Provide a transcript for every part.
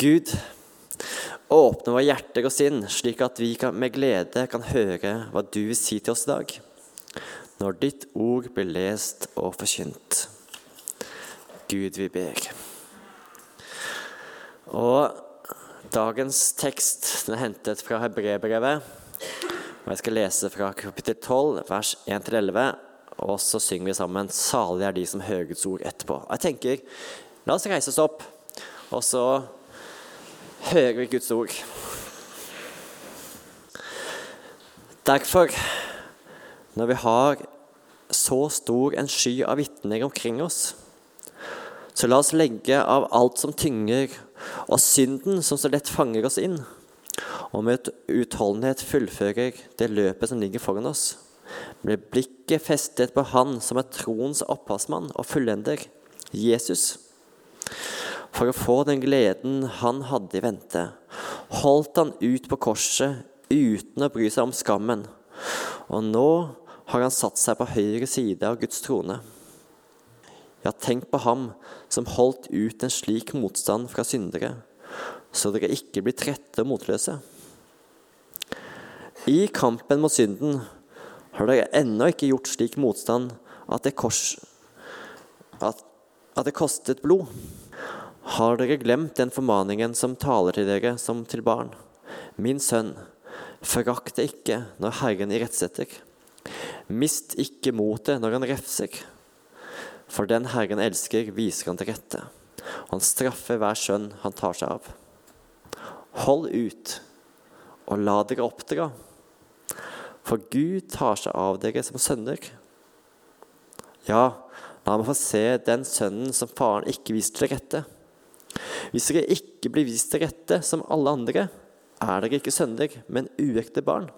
Gud, åpne våre hjerter og sinn, slik at vi kan, med glede kan høre hva du vil si til oss i dag, når ditt ord blir lest og forkynt. Gud, vi ber. Og dagens tekst den er hentet fra Hebrebrevet. Og jeg skal lese fra kapittel 12, vers 1-11, og så synger vi sammen saliga er de som hører Guds ord' etterpå. Jeg tenker, La oss reise oss opp, og så hører Guds ord. Därför, när vi har så stor en sky av vittnen omkring oss, så låt oss lägga av allt som tynger, och synden som så lätt fanger oss in, och med uthållighet fullföljer det löpet som ligger foran oss, med blicket fästet på Han som är trons upphovsman och fulländer, Jesus. For å få den gleden han hadde i vente, holdt han ut på korset uten å bry seg om skammen. Og nå har han satt seg på høyre side av Guds trone. Ja, tenk på ham som holdt ut en slik motstand fra syndere, så dere ikke blir trette og motløse. I kampen mot synden har dere ennå ikke gjort slik motstand at det, kors, at, at det kostet blod. Har dere glemt den formaningen som taler til dere som til barn? Min sønn, forakt det ikke når Herren irettsetter. Mist ikke motet når han refser. For den Herren elsker, viser han til rette. Han straffer hver sønn han tar seg av. Hold ut, og la dere oppdra. For Gud tar seg av dere som sønner. Ja, la meg få se den sønnen som faren ikke viste til rette. Hvis dere ikke blir vist til rette som alle andre, er dere ikke sønner, men uekte barn.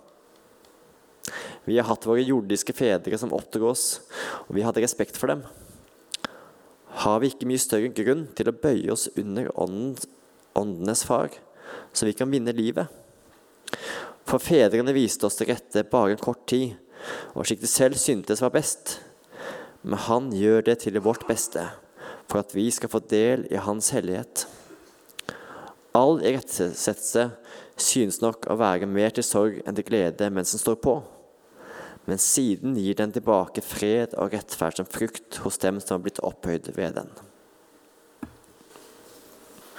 Vi har hatt våre jordiske fedre som oppdro oss, og vi hadde respekt for dem. Har vi ikke mye større grunn til å bøye oss under åndenes far, så vi kan vinne livet? For fedrene viste oss til rette bare en kort tid, og slik de selv syntes var best. Men han gjør det til vårt beste, for at vi skal få del i Hans hellighet. All irettesettelse synes nok å være mer til sorg enn til glede mens den står på. Men siden gir den tilbake fred og rettferd som frukt hos dem som har blitt opphøyd ved den.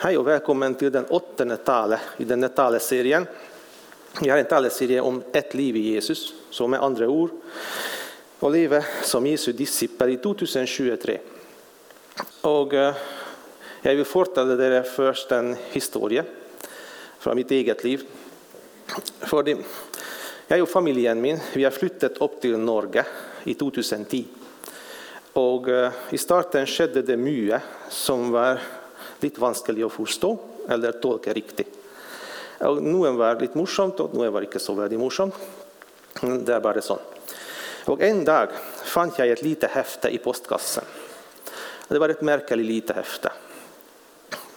Hej och välkommen till den åttonde talet i denne taleserien. Vi har en taleserie om ett liv i Jesus, som med andra ord å livet som Jesu disippel i 2023. Og eh, jeg vil fortelle dere først en historie fra mitt eget liv. Fordi jeg og familien min vi har flyttet opp til Norge i 2010. Og eh, I starten skjedde det mye som var litt vanskelig å forstå eller tolke riktig. Og noen var litt morsomt, og noen var ikke så veldig morsomt. Det er bare sånn. Og En dag fant jeg et lite hefte i postkassen. Det var ett märkligt litet häfte.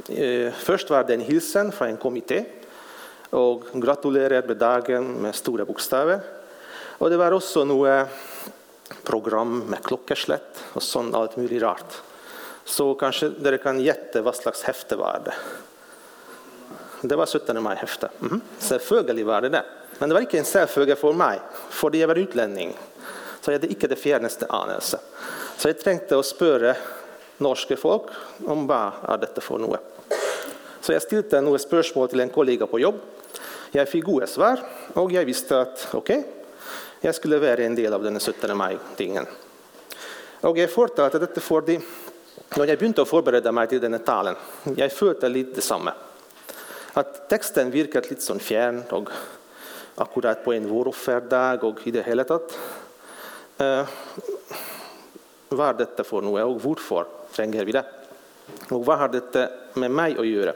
Eh, först var det en hilsen från en kommitté och gratulerade med dagen' med stora bokstäver. Och det var också några eh, program med klockerslätt och sånt, allt möjligt rart. Så kanske det kan gjette vad slags häfte. var det. Det var 17. maj-häfte. Mm -hmm. Var det det. Men det var inte en särföga för mig. För jag var utlänning. Så jag hade inte det fjärnaste anelse. Så jag tänkte att spöra norske folk om hva er dette for noe. Så jeg stilte noen spørsmål til en kollega på jobb. Jeg fikk gode svar, og jeg visste at ok, jeg skulle være en del av denne 17. mai-tingen. Og jeg fortalte dette fordi når jeg begynte å forberede meg til denne talen, jeg følte litt det samme. At teksten virket litt sånn fjern og akkurat på en vårofferdag og i det hele tatt. Uh, hva er dette for noe, og hvorfor trenger vi det? Og hva har dette med meg å gjøre?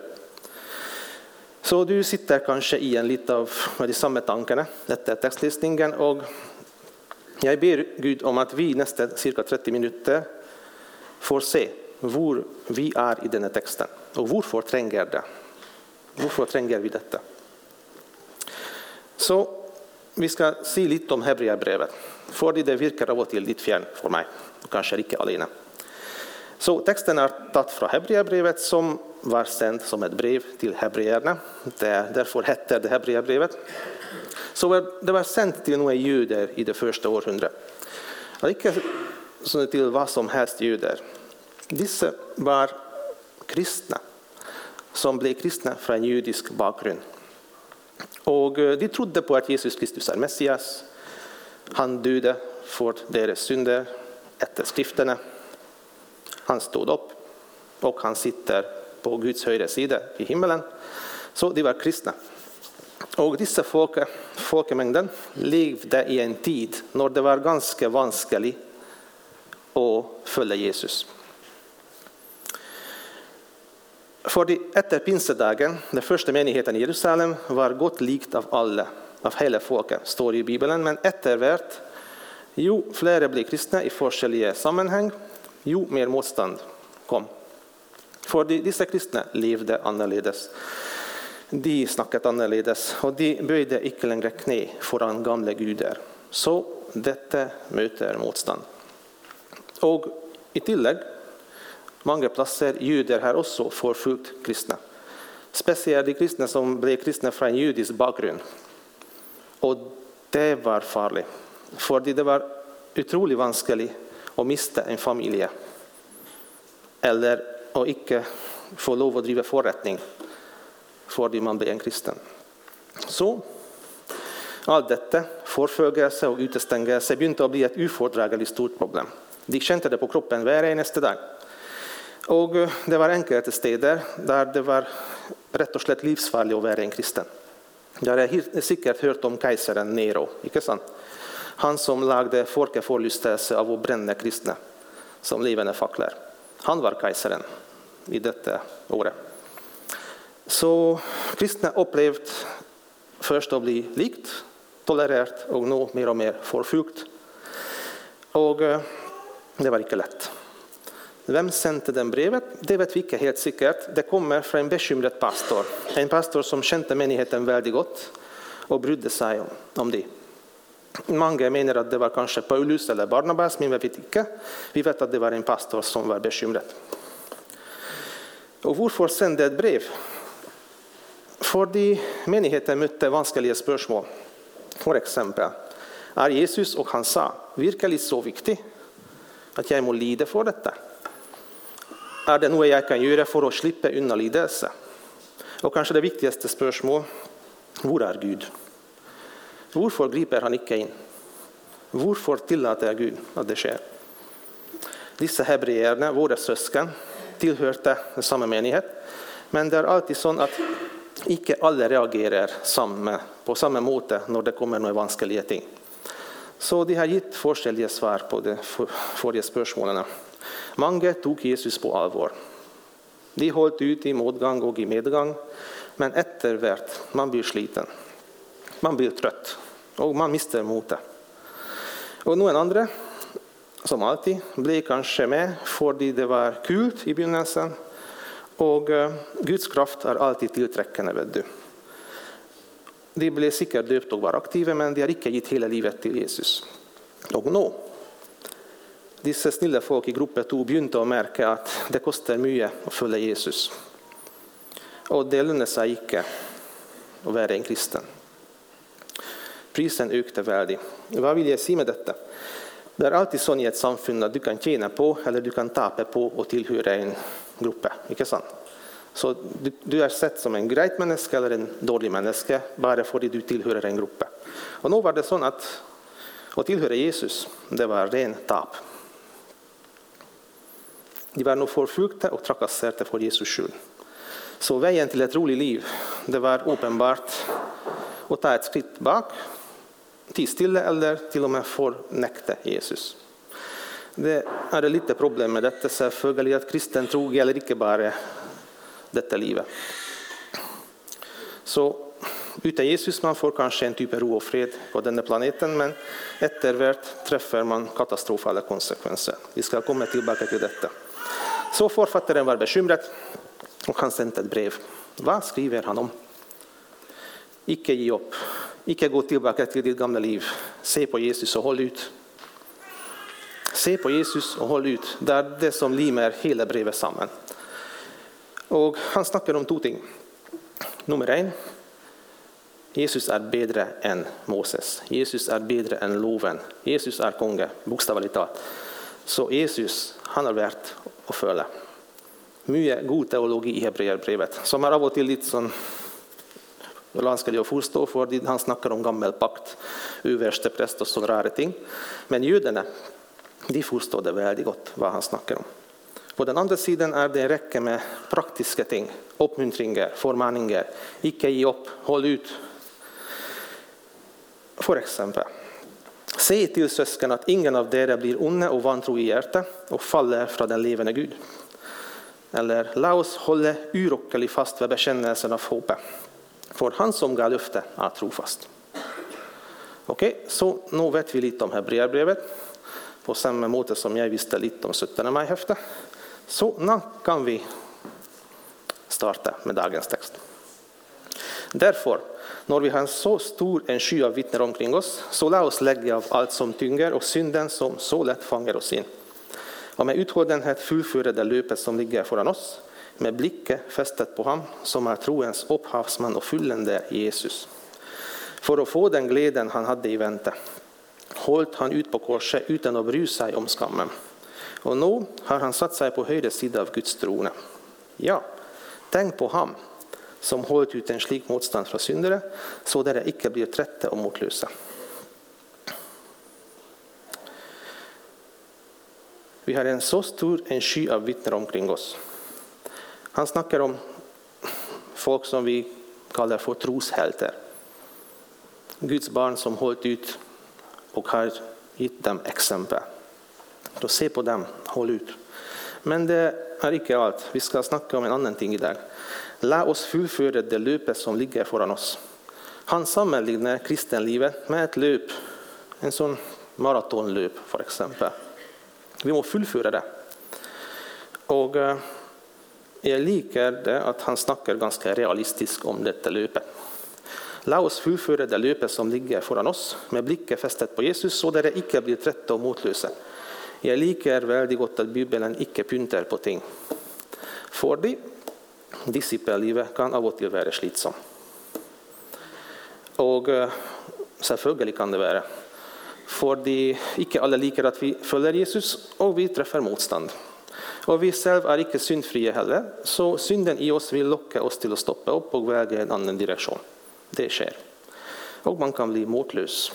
Så du sitter kanskje i en litt av de samme tankene etter tekstlistingen. Og jeg ber Gud om at vi neste ca. 30 minutter får se hvor vi er i denne teksten, og hvorfor trenger det. Hvorfor trenger vi dette? Så vi skal si litt om hebreerbrevet, fordi det virker av og til litt fjern for meg. Kanskje ikke alene. Så texten är tatt från Hebreerbrevet som var sänt som ett brev till hebreerna. Därför hette det Hebreerbrevet. Så det var sänt till några judar i det första århundradet. Inte till vad som helst judar. Dessa var kristna som blev kristna från judisk bakgrund. Och eh, de trodde på att Jesus Kristus är Messias. Han dödade för deras synder efter skrifterna. Han stod upp och han sitter på Guds högra sida i himmelen. Så de var kristna. Och dessa folk, folkmängden levde i en tid när det var ganska vanskligt att följa Jesus. För de efter pinsedagen, den första menigheten i Jerusalem, var gott likt av alla, av hela folket, står det i Bibeln. Men eftervärt, jo flera blev kristna i olika sammanhang, jo mer motstånd kom. För dessa kristna levde annorledes. De snackade annorledes och de böjde icke längre knä föran gamla gudar. Så detta möter motstånd. Och i tillägg Många platser judar här också förföljt kristna. Speciellt de kristna som blev kristna från judisk bakgrund. Och det var farligt, för det var otroligt vanskligt och mista en familj eller att icke få lov att driva förrättning för det man blir en kristen. Så allt detta, förföljelse och utestängelse, började bli ett ofördragligt stort problem. De kände det på kroppen varje nästa dag. Och eh, det var enkelte städer där det var rätt och slett livsfarligt att vara en kristen. Jag har säkert hört om kejsaren Nero, inte sant? Han som lagde folket folkeförlystelse av att bränna kristna som levande facklor. Han var kejsaren i detta året. Så kristna upplevt först att bli likt, tolererat och nu mer och mer förföljt. Och eh, det var inte lätt. Vem sände den brevet? Det vet vi inte helt säkert. Det kommer från en bekymrad pastor. En pastor som kände menigheten väldigt gott och brydde sig om det. Många menar att det var kanske Paulus eller Barnabas, men vi vet inte. Vi vet att det var en pastor som var bekymrad. Och varför sände ett brev? För de menigheten mötte vanskliga spörsmål. För exempel, är Jesus och han sa virkelig så viktig att jag må lida för detta? Är det något jag kan göra för att slippa undan lidelse? Och kanske det viktigaste spörsmålet, var är Gud? Varför griper han inte in? Varför tillåter Gud att det sker? Dessa hebreerna, våra syskon, tillhörde samma menighet, men det är alltid så att inte alla reagerar samma, på samma måte när det kommer några vanskliga ting. Så de har gett olika svar på de förra spörsmålen. Många tog Jesus på allvar. De höll ut i motgång och i medgång, men efterhvert man blir sliten. Man blir trött och man mister modet. Och någon andra, som alltid, blev kanske med för det var kul i begynnelsen. Och eh, Guds kraft är alltid tillträckande. Vet du. De blev säkert döpta och var aktiva, men de har inte gett hela livet till Jesus. Och nu, dessa snälla folk i gruppen tog begynte att märka att det kostar mycket att följa Jesus. Och det lönar sig inte att vara en kristen. Prisen ökade väldigt. Vad vill jag säga med detta? Det är alltid så i ett samfund att du kan tjäna på eller du kan tapa på att tillhöra en grupp. Sant? Så du, du är sett som en grejt människa eller en dålig människa bara för att du tillhör en grupp. Och nu var det så att att tillhöra Jesus, det var ren tap. De var nog förföljda och trakasserade för Jesus skull. Så vägen till ett roligt liv, det var uppenbart att ta ett skritt bak, tie eller till och med förnekta Jesus. Det är lite problem med detta, selvfølgelig att kristen tro gäller inte bara detta livet. Så utan Jesus man får kanske en typ av ro och fred på denna planeten, men efterhvert träffar man katastrofala konsekvenser. Vi ska komma tillbaka till detta. Så författaren var bekymrad och han sände ett brev. Vad skriver han om? Icke ge upp, icke gå tillbaka till ditt gamla liv. Se på Jesus och håll ut. Se på Jesus och håll ut. Det är det som limer hela brevet samman. Och han snackar om två ting. Nummer en, Jesus är bättre än Moses. Jesus är bättre än loven. Jesus är konge, bokstavligt talat. Så Jesus, han är värt att följa. Mycket god teologi i Hebreerbrevet, som är av och till lite sån vanskelig å forstå, for han snackar om gammel pakt, överste och sådana rara ting. Men judarna de forstår det väldigt gott vad han snackar om. På den andra sidan är det en räcka med praktiska ting, uppmuntringar, förmaningar. Icke ge upp, håll ut. För exempel, se till syskon att ingen av er blir onda och vantro i hjärtat och faller från den levande Gud. Eller låt oss hålla urokkeligt fast vid bekännelsen av hoppet. För han som gav löfte är trofast. Okej, okay, så nu vet vi lite om Hebreerbrevet på samma måte som jag visste lite om 17 maj-häftet. Så nu kan vi starta med dagens text. Därför, när vi har en så stor en sky av vittnen omkring oss, så låt oss lägga av allt som tynger och synden som så lätt fångar oss in. Och med uthållenhet fullföra det löpet som ligger föran oss, med blicken fästet på ham som är troens upphavsman och fyllande Jesus. För att få den glädjen han hade i väntan hållt han ut på korset utan att bry sig om skammen. Och nu har han satt sig på höger sida av Guds trone. Ja, tänk på ham som hållit ut en slik motstånd från syndare, så där det icke blir trötta och motlösa. Vi har en så stor en sky av vittnen omkring oss. Han snackar om folk som vi kallar för troshältar. Guds barn som hållit ut och har gett dem exempel. Då se på dem, håll ut. Men det är inte allt. Vi ska snacka om en annan ting idag. Lär oss fullföra det löpet som ligger föran oss. Han sammanlignar kristenlivet med ett löp, en sån maratonlöp för exempel. Vi måste fullföra det. Och eh, jag liker det att han snackar ganska realistiskt om detta löpet. Låt oss fullföra det löpet som ligger foran oss med blicken fästet på Jesus så det icke blir trötta och motlösa. Jag liker väldigt gott att Bibeln icke pyntar på ting. Fordi disippellivet kan av och till vara slitsamt. Och eh, selvfølgelig kan det vara. Fordi icke alla liker att vi följer Jesus, och vi träffar motstånd. Och vi själva är icke syndfria heller, så synden i oss vill locka oss till att stoppa upp och väga i en annan direktion. Det sker. Och man kan bli motlös.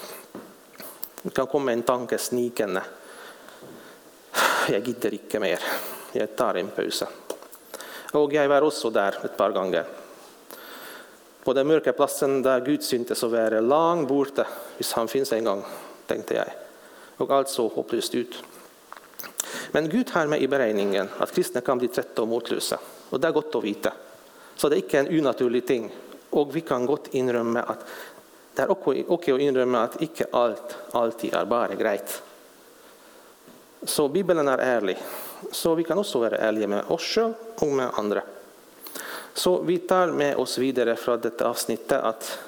Det kan komma en tanke snikande. Jag gidder icke mer. Jag tar en paus. Och jag var också där ett par gånger. På den mörka platsen där Gud syntes så var det långt borta, hvis han finns en gång, tänkte jag. Och allt såg hopplöst ut. Men Gud har med i beräkningen att kristna kan bli trötta och motlösa. Och det är gott att veta. Så det är inte en unaturlig ting. Och vi kan gott inrymma att det är okej att inrymma att icke allt alltid är bara grejt. Så Bibeln är ärlig. Så vi kan också vara ärliga med oss själva och med andra. Så vi tar med oss vidare från detta avsnittet att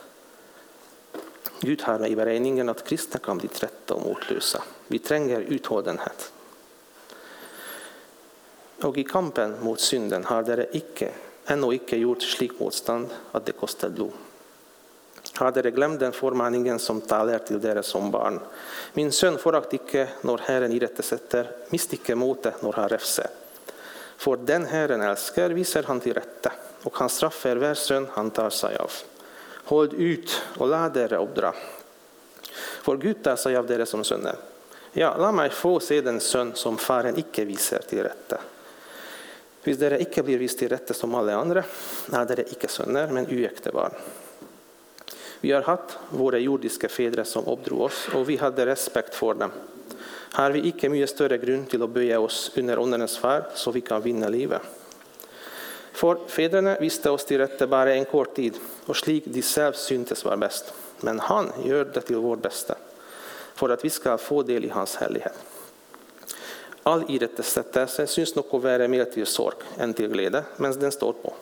Gud har med i beräkningen att kristna kan bli trötta och motlösa. Vi tränger uthållenhet. Och i kampen mot synden har dere icke, ännu icke gjort slik motstånd att det kostar blod. Har dere glömt den förmaningen som talar till dere som barn? Min son förakt icke när Herren irättesätter, mist icke motet när han räfser. För den Herren älskar visar han till rätta, och han straffar var son han tar sig av. Håll ut och låt dere uppdra. För Gud tar sig av dere som sönder. Ja, låt mig få se den son som faren icke visar till rätta. Hvis dere icke blir vist til rette som alla andra, er dere icke sønner, men uäkta barn. Vi har haft våra jordiska fäder som uppdrog oss, och vi hade respekt för dem. Har vi icke mycket större grund till att böja oss under åndenes färd, så vi kan vinna livet? För fäderna visste oss til rette bara en kort tid, och slik de selv syntes var bäst. Men han gör det till vårt bästa, för att vi skal få del i hans härlighet. All irettesättelse syns nog vara mer till sorg än till glädje, men den står på.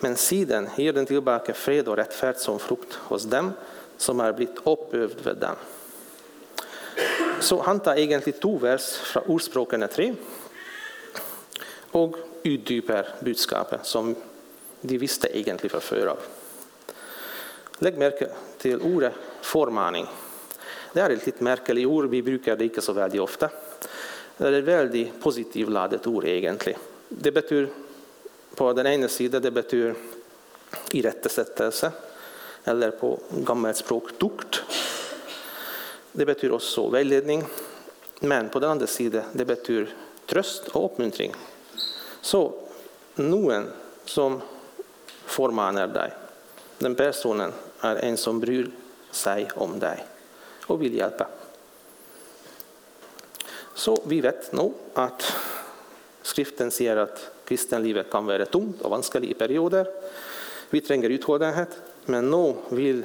Men siden ger den tillbaka fred och rättfärd som frukt hos dem som har blivit uppövd vid den. Så han tar egentligen två vers från ordspråken tre och utdyper budskapet som de visste egentligen fra förr. av. Legg merke ordet förmaning. Det är ett lite märkligt ord, vi brukar det inte så väldigt ofta. Det er et veldig positivt ladet ord, egentlig. Det betyr på den ene siden det betyr irettesettelse, eller på gammelt språk tukt. Det betyr også veiledning. Men på den andre siden det betyr trøst og oppmuntring. Så noen som formaner deg, den personen er en som bryr seg om deg og vil hjelpe. Så vi vet nå at Skriften sier at kristenlivet kan være tungt og vanskelig i perioder. Vi trenger utholdenhet, men nå vil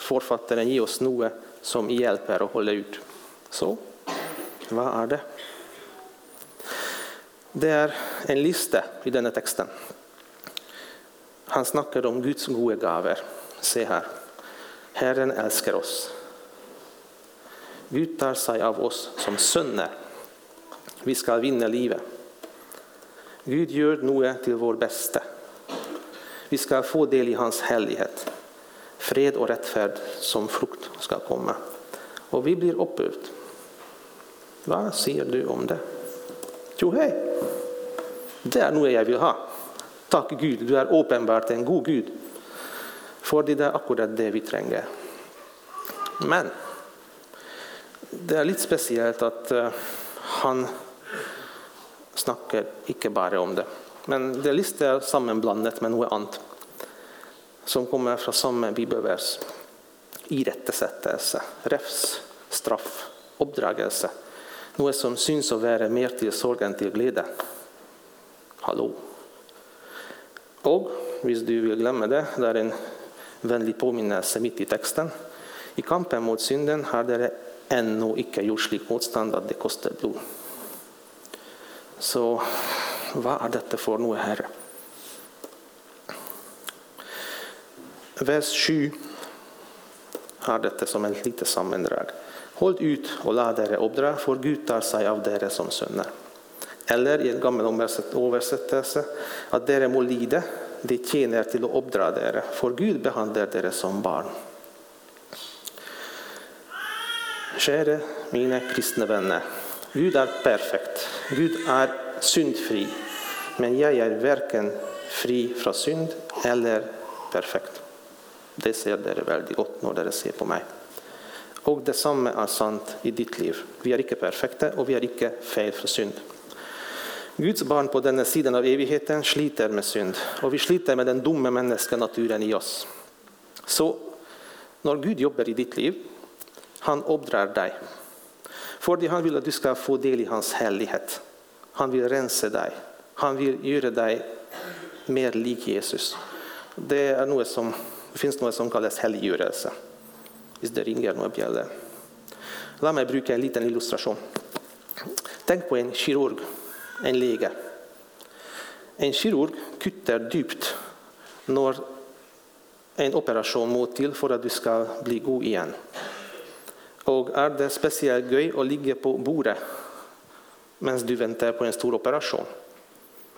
forfatteren gi oss noe som hjelper å holde ut. Så hva er det? Det er en liste i denne teksten. Han snakker om Guds gode gaver. Se her. Herren elsker oss. Gud tar seg av oss som sønner. Vi skal vinne livet. Gud gjør noe til vår beste. Vi skal få del i Hans hellighet. Fred og rettferd som frukt skal komme. Og vi blir oppøvd. Hva sier du om det? Jo, hei. Det er noe jeg vil ha. Takk Gud, du er åpenbart en god Gud. Fordi det er akkurat det vi trenger. Men det er litt spesielt at uh, eh, han snakker ikke bare om det. Men det listet er sammenblandet med noe annet som kommer fra samme bibelvers. Irettesettelse, refs, straff, oppdragelse. Noe som syns å være mer til sorg enn til glede. Hallo. Og hvis du vil glemme det, det er en vennlig påminnelse midt i teksten. I kampen mot synden har dere ennå ikke gjort slik motstand at det koster blod. Så hva er dette for noe, Herre? Vers 7 har dette som en lite sammendrag. Hold ut og la dere oppdra, for Gud tar seg av dere som sønner. Eller i en gammel oversettelse at dere må lide, de tjener til å oppdra dere, for Gud behandler dere som barn. Kjære mine kristne venner. Gud är perfekt. Gud är syndfri. Men jag är varken fri från synd eller perfekt. Det ser dere väldigt gott när dere ser på mig. Och det är sant i ditt liv. Vi är icke perfekta och vi är icke fel från synd. Guds barn på denna sidan av evigheten sliter med synd, och vi sliter med den dumma menneskenaturen i oss. Så när Gud jobbar i ditt liv, han oppdrar för det han vill att du ska få del i hans härlighet. Han vill rensa dig. Han vill göra dig mer lik Jesus. Det, noe som, det finns något som kallas helggörelse. Visst det ringer några bjällor? Låt mig bruka en liten illustration. Tänk på en kirurg, en läge. En kirurg kutter djupt när en operation må till för att du ska bli god igen. Og er det spesielt gøy å ligge på bordet mens du venter på en stor operasjon?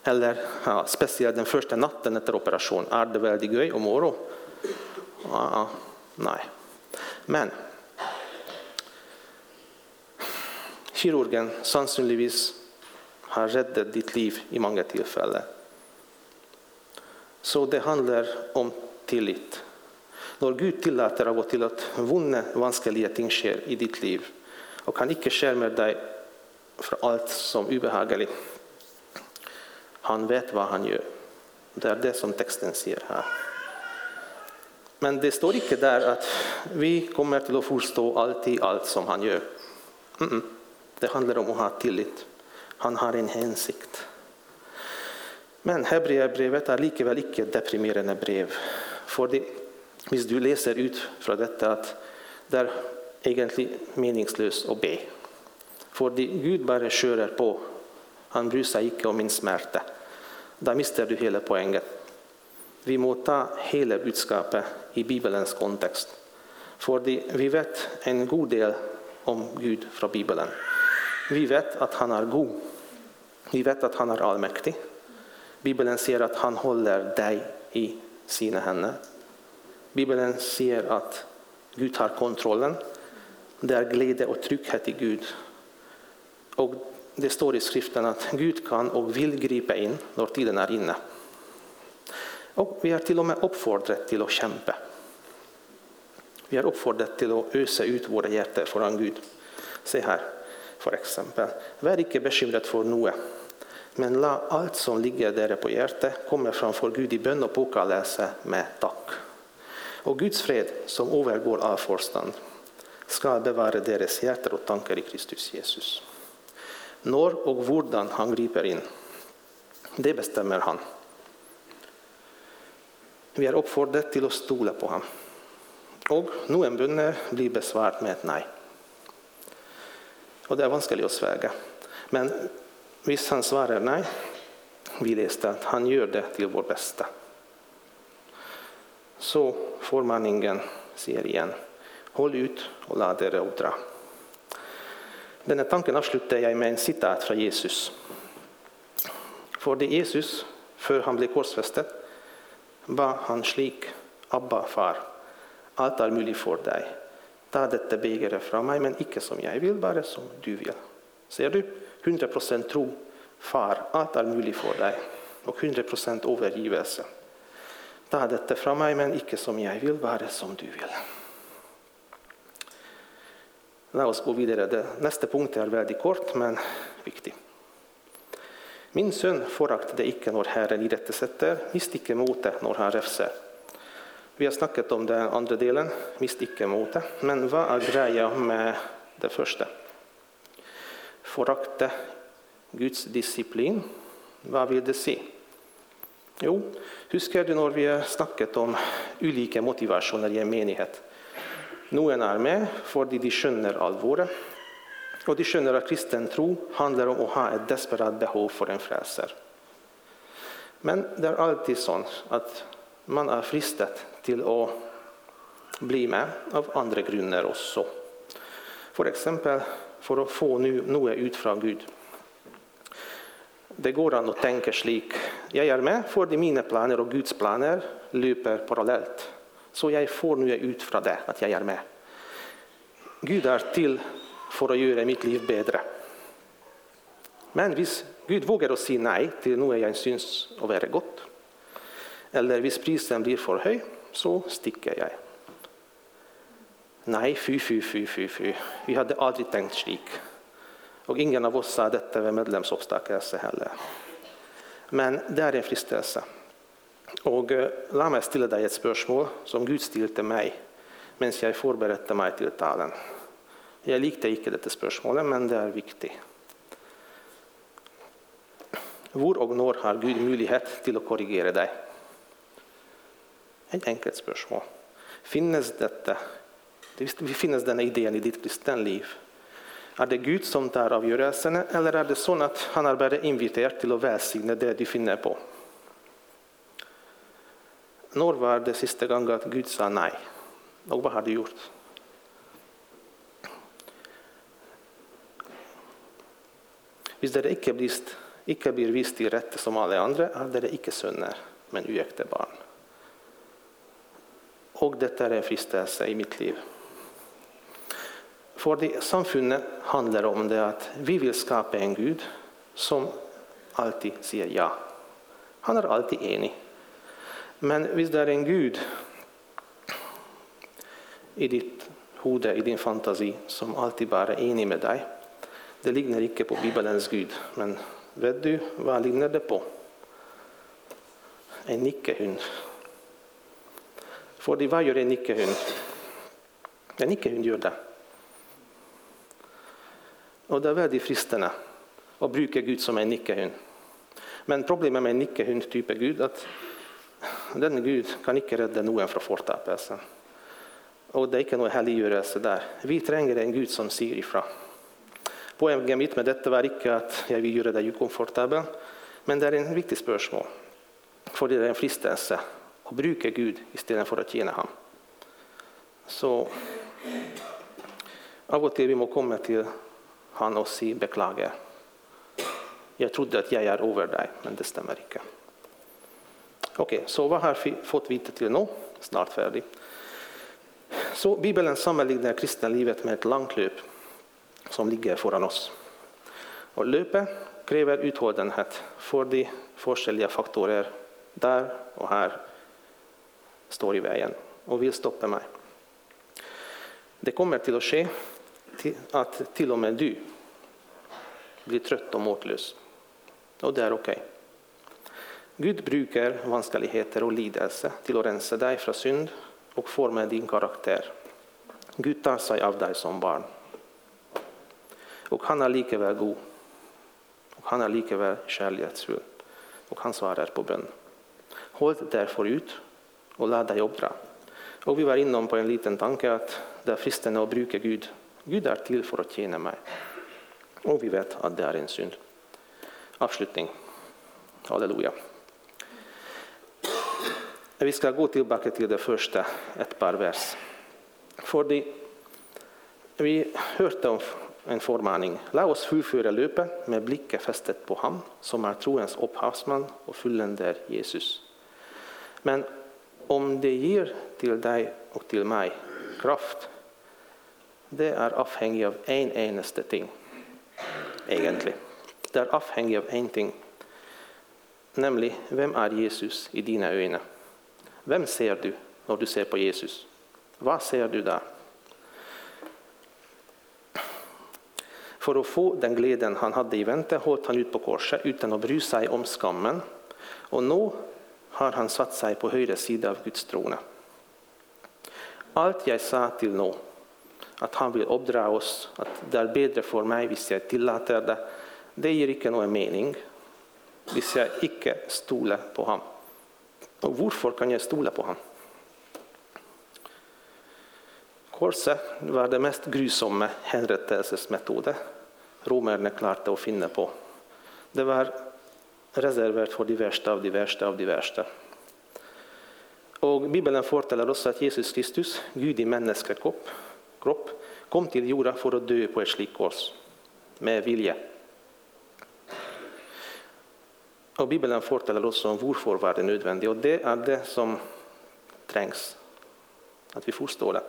Eller ja, spesielt den første natten etter operasjon. Er det veldig gøy og moro? Ja, nei. Men kirurgen sannsynligvis har reddet ditt liv i mange tilfeller. Så det handler om tillit. Når Gud tillater av og til at vonde, vanskelige ting skjer i ditt liv, og han ikke skärmer deg fra alt som ubehagelig Han vet hva han gjør. Det er det som teksten sier her. Men det står ikke der at vi kommer til å forstå alltid alt som han gjør. Mm -mm. Det handler om å ha tillit. Han har en hensikt. Men hebreerbrevet er likevel ikke et deprimerende brev. det hvis du leser ut fra dette at det er egentlig meningsløst å be. Fordi Gud bare kjører på. Han bryr seg ikke om min smerte. Da mister du hele poenget. Vi må ta hele budskapet i Bibelens kontekst. Fordi vi vet en god del om Gud från Bibeln. Vi vet att han är god. Vi vet att han är allmäktig. Bibeln säger att han håller dig i sina händer. Bibeln säger att Gud har kontrollen. Det är glädje och trygghet i Gud. Och det står i skriften att Gud kan och vill gripa in när tiden är inne. Och vi är till och med uppfordrade till att kämpa. Vi är uppfordrade till att ösa ut våra hjärtan föran Gud. Se här, för exempel. Var icke bekymrad för något, men la allt som ligger där på hjärtat komma framför Gud i bön och påkallelse med tack. Och Guds fred, som övergår all förstånd, ska bevara deras hjärtan och tankar i Kristus Jesus. När och hurdan han griper in, det bestämmer han. Vi är uppfordrade till att stola på honom. Och nu en bönne blir besvarad med ett nej. Och det är vanskligt att sväga. Men visst han svarar nej, vi läste att han gör det till vår bästa. Så formmaningen ser igen, håll ut och låt det dra. Denna tanken avslutar jag med en citat från Jesus. För det Jesus, för han blev korsfästet, var han slik, Abba, far, allt är möjligt för dig. Ta detta bägare från mig, men icke som jag vill, bara som du vill. Ser du? 100 % tro. Far, allt är möjligt för dig. Och 100 % övergivelse. Ta detta från mig, men icke som jag vill, bara som du vill. Låt oss gå vidare. Nästa punkt är väldigt kort, men viktig. Min son föraktade icke när Herren irettesätter, mist icke motet när han räfser. Vi har snackat om den andra delen, mist icke motet. Men vad är grejen med det första? Förakta Guds disciplin. Vad vill det se? Jo, husker du när vi har snackat om olika motivationer i en menighet? Noen er med fordi de skjønner alvoret, och de skjønner att kristen tro handlar om att ha ett desperat behov för en frälser. Men det är alltid sånn att man är fristet till att bli med av andra grunder också. F.eks. exempel för att få något ut från Gud. Det går an att tänka slik. Jag är med för att mina planer och Guds planer löper parallellt. Så jag får nu ut från det, att jag är med. Gud är till för att göra mitt liv bättre. Men om Gud vågar säga nej till något jag syns att vara gott, eller om prisen blir för hög, så sticker jag. Nej, fy, fy, fy, fy, fy. Vi hade aldrig tänkt slik. Och ingen av oss sa detta vid medlemsuppstakelse heller. Men det är en fristelse. Och eh, låt mig ställa dig ett spörsmål som Gud ställde mig medan jag förberedde mig till talen. Jag likte inte detta spörsmål, men det är viktigt. Hvor och när har Gud möjlighet till att korrigera dig? Ett enkelt spörsmål. Finns detta, finns denna idén i ditt kristenliv? Är det Gud som tar avgörelserna eller är det så att han är bara inviterad till att välsigna det du finner på? När var det sista gången att Gud sa nej? Och vad har du gjort? Hvis dere ikke blir, ikke blir vist til rette som alle andre, er dere ikke sønner, men uekte barn. Og dette er en fristelse i mitt liv. För det samfundet handlar om det att vi vill skapa en Gud som alltid säger ja. Han är alltid enig. Men visst är det en Gud i ditt hode, i din fantasi, som alltid bara är enig med dig. det ligger inte på Bibelns Gud, men vet du vad ligger det på? En nickehund. För vad gör en nickehund? En nickehund gör det. Och det är väldigt fristande att bruka Gud som en nickehund. Men problemet med en nickehund typ Gud är att den Gud kan inte rädda någon från fortapelsen. Och det är inte någon helliggörelse där. Vi tränger en Gud som säger ifrån. Poenget mitt med dette var ikke at jeg vil gjøre deg ukomfortabel, men det er en viktig spørsmål. Fordi det er en fristelse å bruke Gud istedenfor å tjene ham. Så Av och till vi må komma till han och si beklagar. Jag trodde att jag är över dig, men det stämmer inte. Okej, så vad har vi fått veta till nu? Snart färdig. Så Bibeln sammanlignar kristna livet med ett långt löp som ligger föran oss. Och löpet kräver uthållighet för de olika faktorer där och här står i vägen och vill stoppa mig. Det kommer till att ske att till och med du blir trött och måtlös. Och det är okej. Okay. Gud brukar vanskeligheter och lidelse till att rensa dig från synd och forma din karaktär. Gud tar sig av dig som barn. Och han är likaväl god. Och han är likaväl kärleksfull. Och han svarar på bön. Håll därför ut och lär dig uppdra. Och vi var inne på en liten tanke att det är fristande att bruka Gud. Gud är till för att tjäna mig. Och vi vet att det är en synd. Avslutning. Halleluja. Vi ska gå tillbaka till det första, ett par vers. För det, vi hörde om en förmaning. Låt oss fullföra löpet med blicken fästet på ham som är troens upphavsman och fulländer Jesus. Men om det ger till dig och till mig kraft, det är avhängigt av en enaste ting. Egentligen. Det är avhängigt av en ting. Nämligen, vem är Jesus i dina ögon? Vem ser du när du ser på Jesus? Vad ser du där? För att få den glädjen han hade i väntan höll han ut på korset utan att bry sig om skammen. Och nu har han satt sig på höger sida av Guds trone. Allt jag sa till nu, att han vill uppdra oss, att det är bättre för mig om jag tillåter det, det ger inte någon mening om jag inte stolar på honom. Och varför kan jag stola på honom? Korset var det mest grusomme henrettelsesmetoden romerna klarade att finna på. Det var reserverat för de värsta av de värsta av de värsta. Och Bibeln fortäller oss att Jesus Kristus, Gud i människokropp, kropp, kom till jorden för att dö på ett slikt kors, med vilja. Och Bibeln fortäller oss om varför var det nödvändigt och det är det som trängs, att vi förstår det.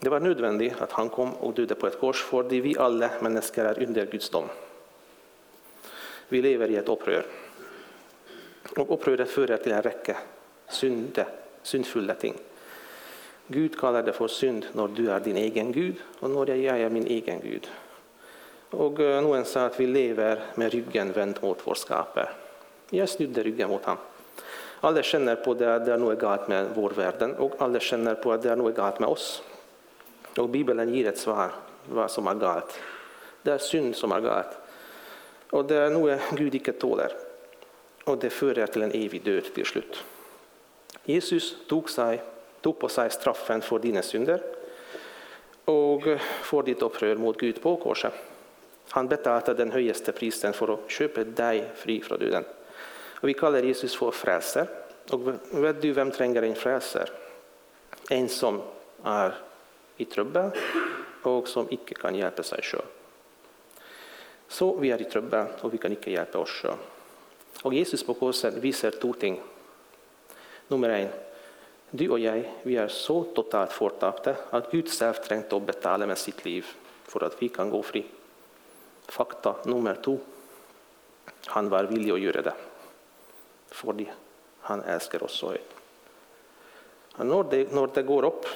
Det var nödvändigt att han kom och dödade på ett kors för vi alla människor är under Guds dom. Vi lever i ett upprör. Och uppröret för till en räcka synde, syndfulla ting. Gud kallar det för synd när du är din egen Gud och när jag är min egen Gud. Och eh, någon sa att vi lever med ryggen vänd mot vår skapare. Jag snudde ryggen mot honom. Alla känner på att det är något galet med vår värld och alla känner på att det är något galet med oss. Och Bibeln ger ett svar vad som är galet. Det är synd som är galet. Och det är något Gud inte tåler. Och det för till en evig död till slut. Jesus tog, sig, tog på sig straffen för dina synder och för ditt upprör mot Gud på korset. Han betalade den högsta prisen för att köpa dig fri från döden. Och vi kallar Jesus för frälsare. Och vet du vem tränger en frälsare? En som är i trubbel och som icke kan hjälpa sig själv. Så vi är i trubbel och vi kan icke hjälpa oss själv. Och Jesus på korset visar två ting. Nummer en, du och jag, vi är så totalt förtappade att Gud själv trängt att betala med sitt liv för att vi kan gå fri. Fakta nummer två, han var villig att göra det. För han älskar oss så högt. När det, när det går upp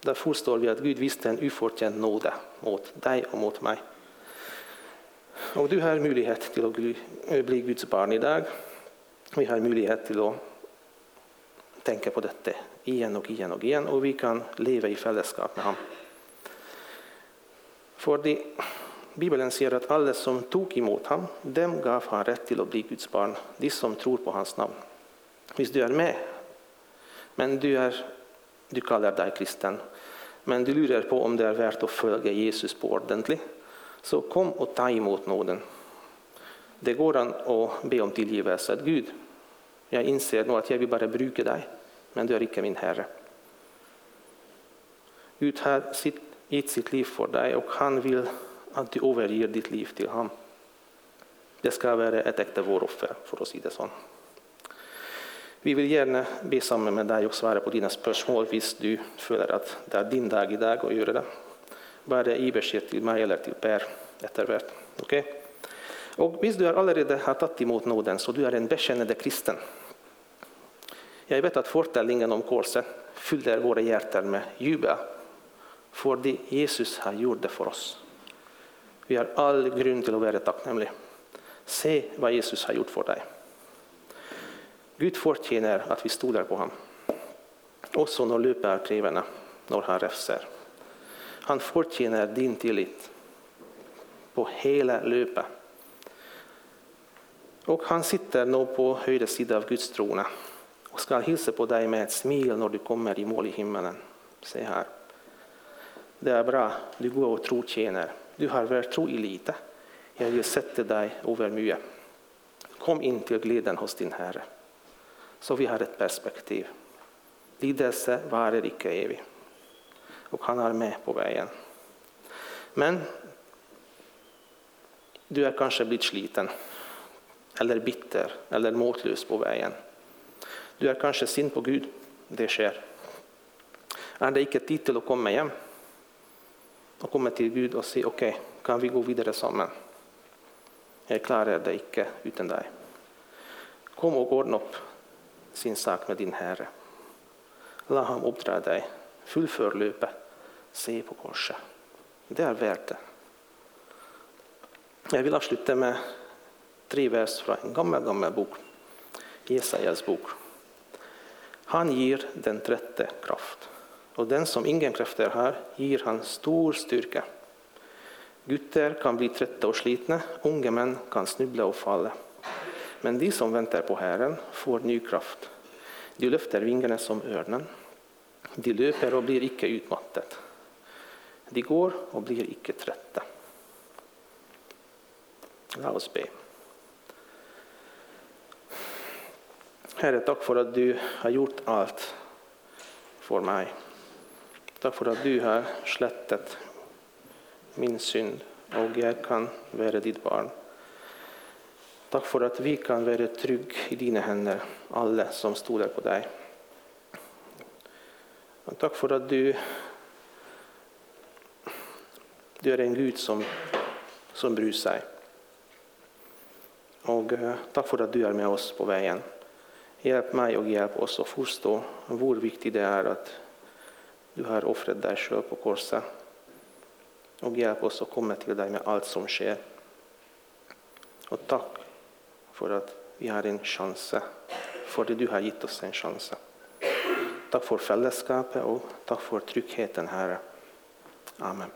där förstår vi att Gud visste en oförtjänt nåde mot dig och mot mig. Och du har möjlighet till att bli Guds barn idag. Vi har möjlighet till att tänka på detta igen och igen och igen och vi kan leva i fällskap med honom. Bibeln säger att alla som tog emot honom, dem gav han rätt till att bli Guds barn, de som tror på hans namn. Visst du är med, men du är du kallar dig kristen, men du lurar på om det är värt att följa Jesus på ordentligt, så kom och ta emot nåden. Det går an att be om tillgivelse. Gud, jag inser nu att jag vill bara bruka dig, men du är icke min Herre. Gud har sitt, gett sitt liv för dig och han vill att du överger ditt liv till honom. Det ska vara ett äkta våroffer, för att säga det så. Vi vill gärna be samman med dig och svara på dina spörsmål, hvis du känner att det är din dag idag att göra det. Bara i besked till mig eller till Per efterhvert. Okay? Och hvis du allerede har tagit emot nåden, så du är en bekännande kristen. Jag vet att fortällningen om korset fyller våra hjärtan med jubel, för det Jesus har gjort det för oss. Vi har all grund till att vara tacknämliga. Se vad Jesus har gjort för dig. Gud förtjänar att vi stolar på honom. Också när löper krevende, när han räfsar. Han förtjänar din tillit på hela löpet. Och han sitter nu på höjda sida av Guds trona och ska hälsa på dig med ett smil när du kommer i mål i himmelen. Se här. Det är bra, du går och tror tjänar. Du har varit tro i lite. Jag vill sätta dig över mycket. Kom in till glädjen hos din Herre. Så vi har ett perspektiv. Lidelse varar icke evigt. Och han är med på vägen. Men du är kanske blivit sliten, eller bitter, eller måtlös på vägen. Du är kanske sint på Gud. Det sker. Är det icke tid till att komma hem? Och komma till Gud och säga okej, okay, kan vi gå vidare samman? Jag klarar det icke utan dig. Kom och ordna upp sin sak med din Herre. Låt honom uppdra dig. Fullför löpet. Se på korset. Det är värt det. Jag vill avsluta med tre vers från en gammal, gammal bok. Jesajas bok. Han ger den trätte kraft. Och den som ingen krafter har ger han stor styrka. Gutter kan bli trötta och slitna, unga män kan snubbla och falla. Men de som väntar på Herren får ny kraft. De lyfter vingarna som örnen. De löper och blir icke utmattade. De går och blir icke trötta. Låt oss be. Herre, tack för att du har gjort allt för mig. Tack för att du har slättat min synd och jag kan vara ditt barn. Tack för att vi kan vara trygga i dina händer, alla som stolar på dig. Och tack för att du, du är en Gud som, som bryr sig. Och eh, tack för att du är med oss på vägen. Hjälp mig och hjälp oss att förstå hur viktigt det är att du har offrat dig själv på korset. Och hjälp oss att komma till dig med allt som sker. Och tack för att vi har en chans. Amen.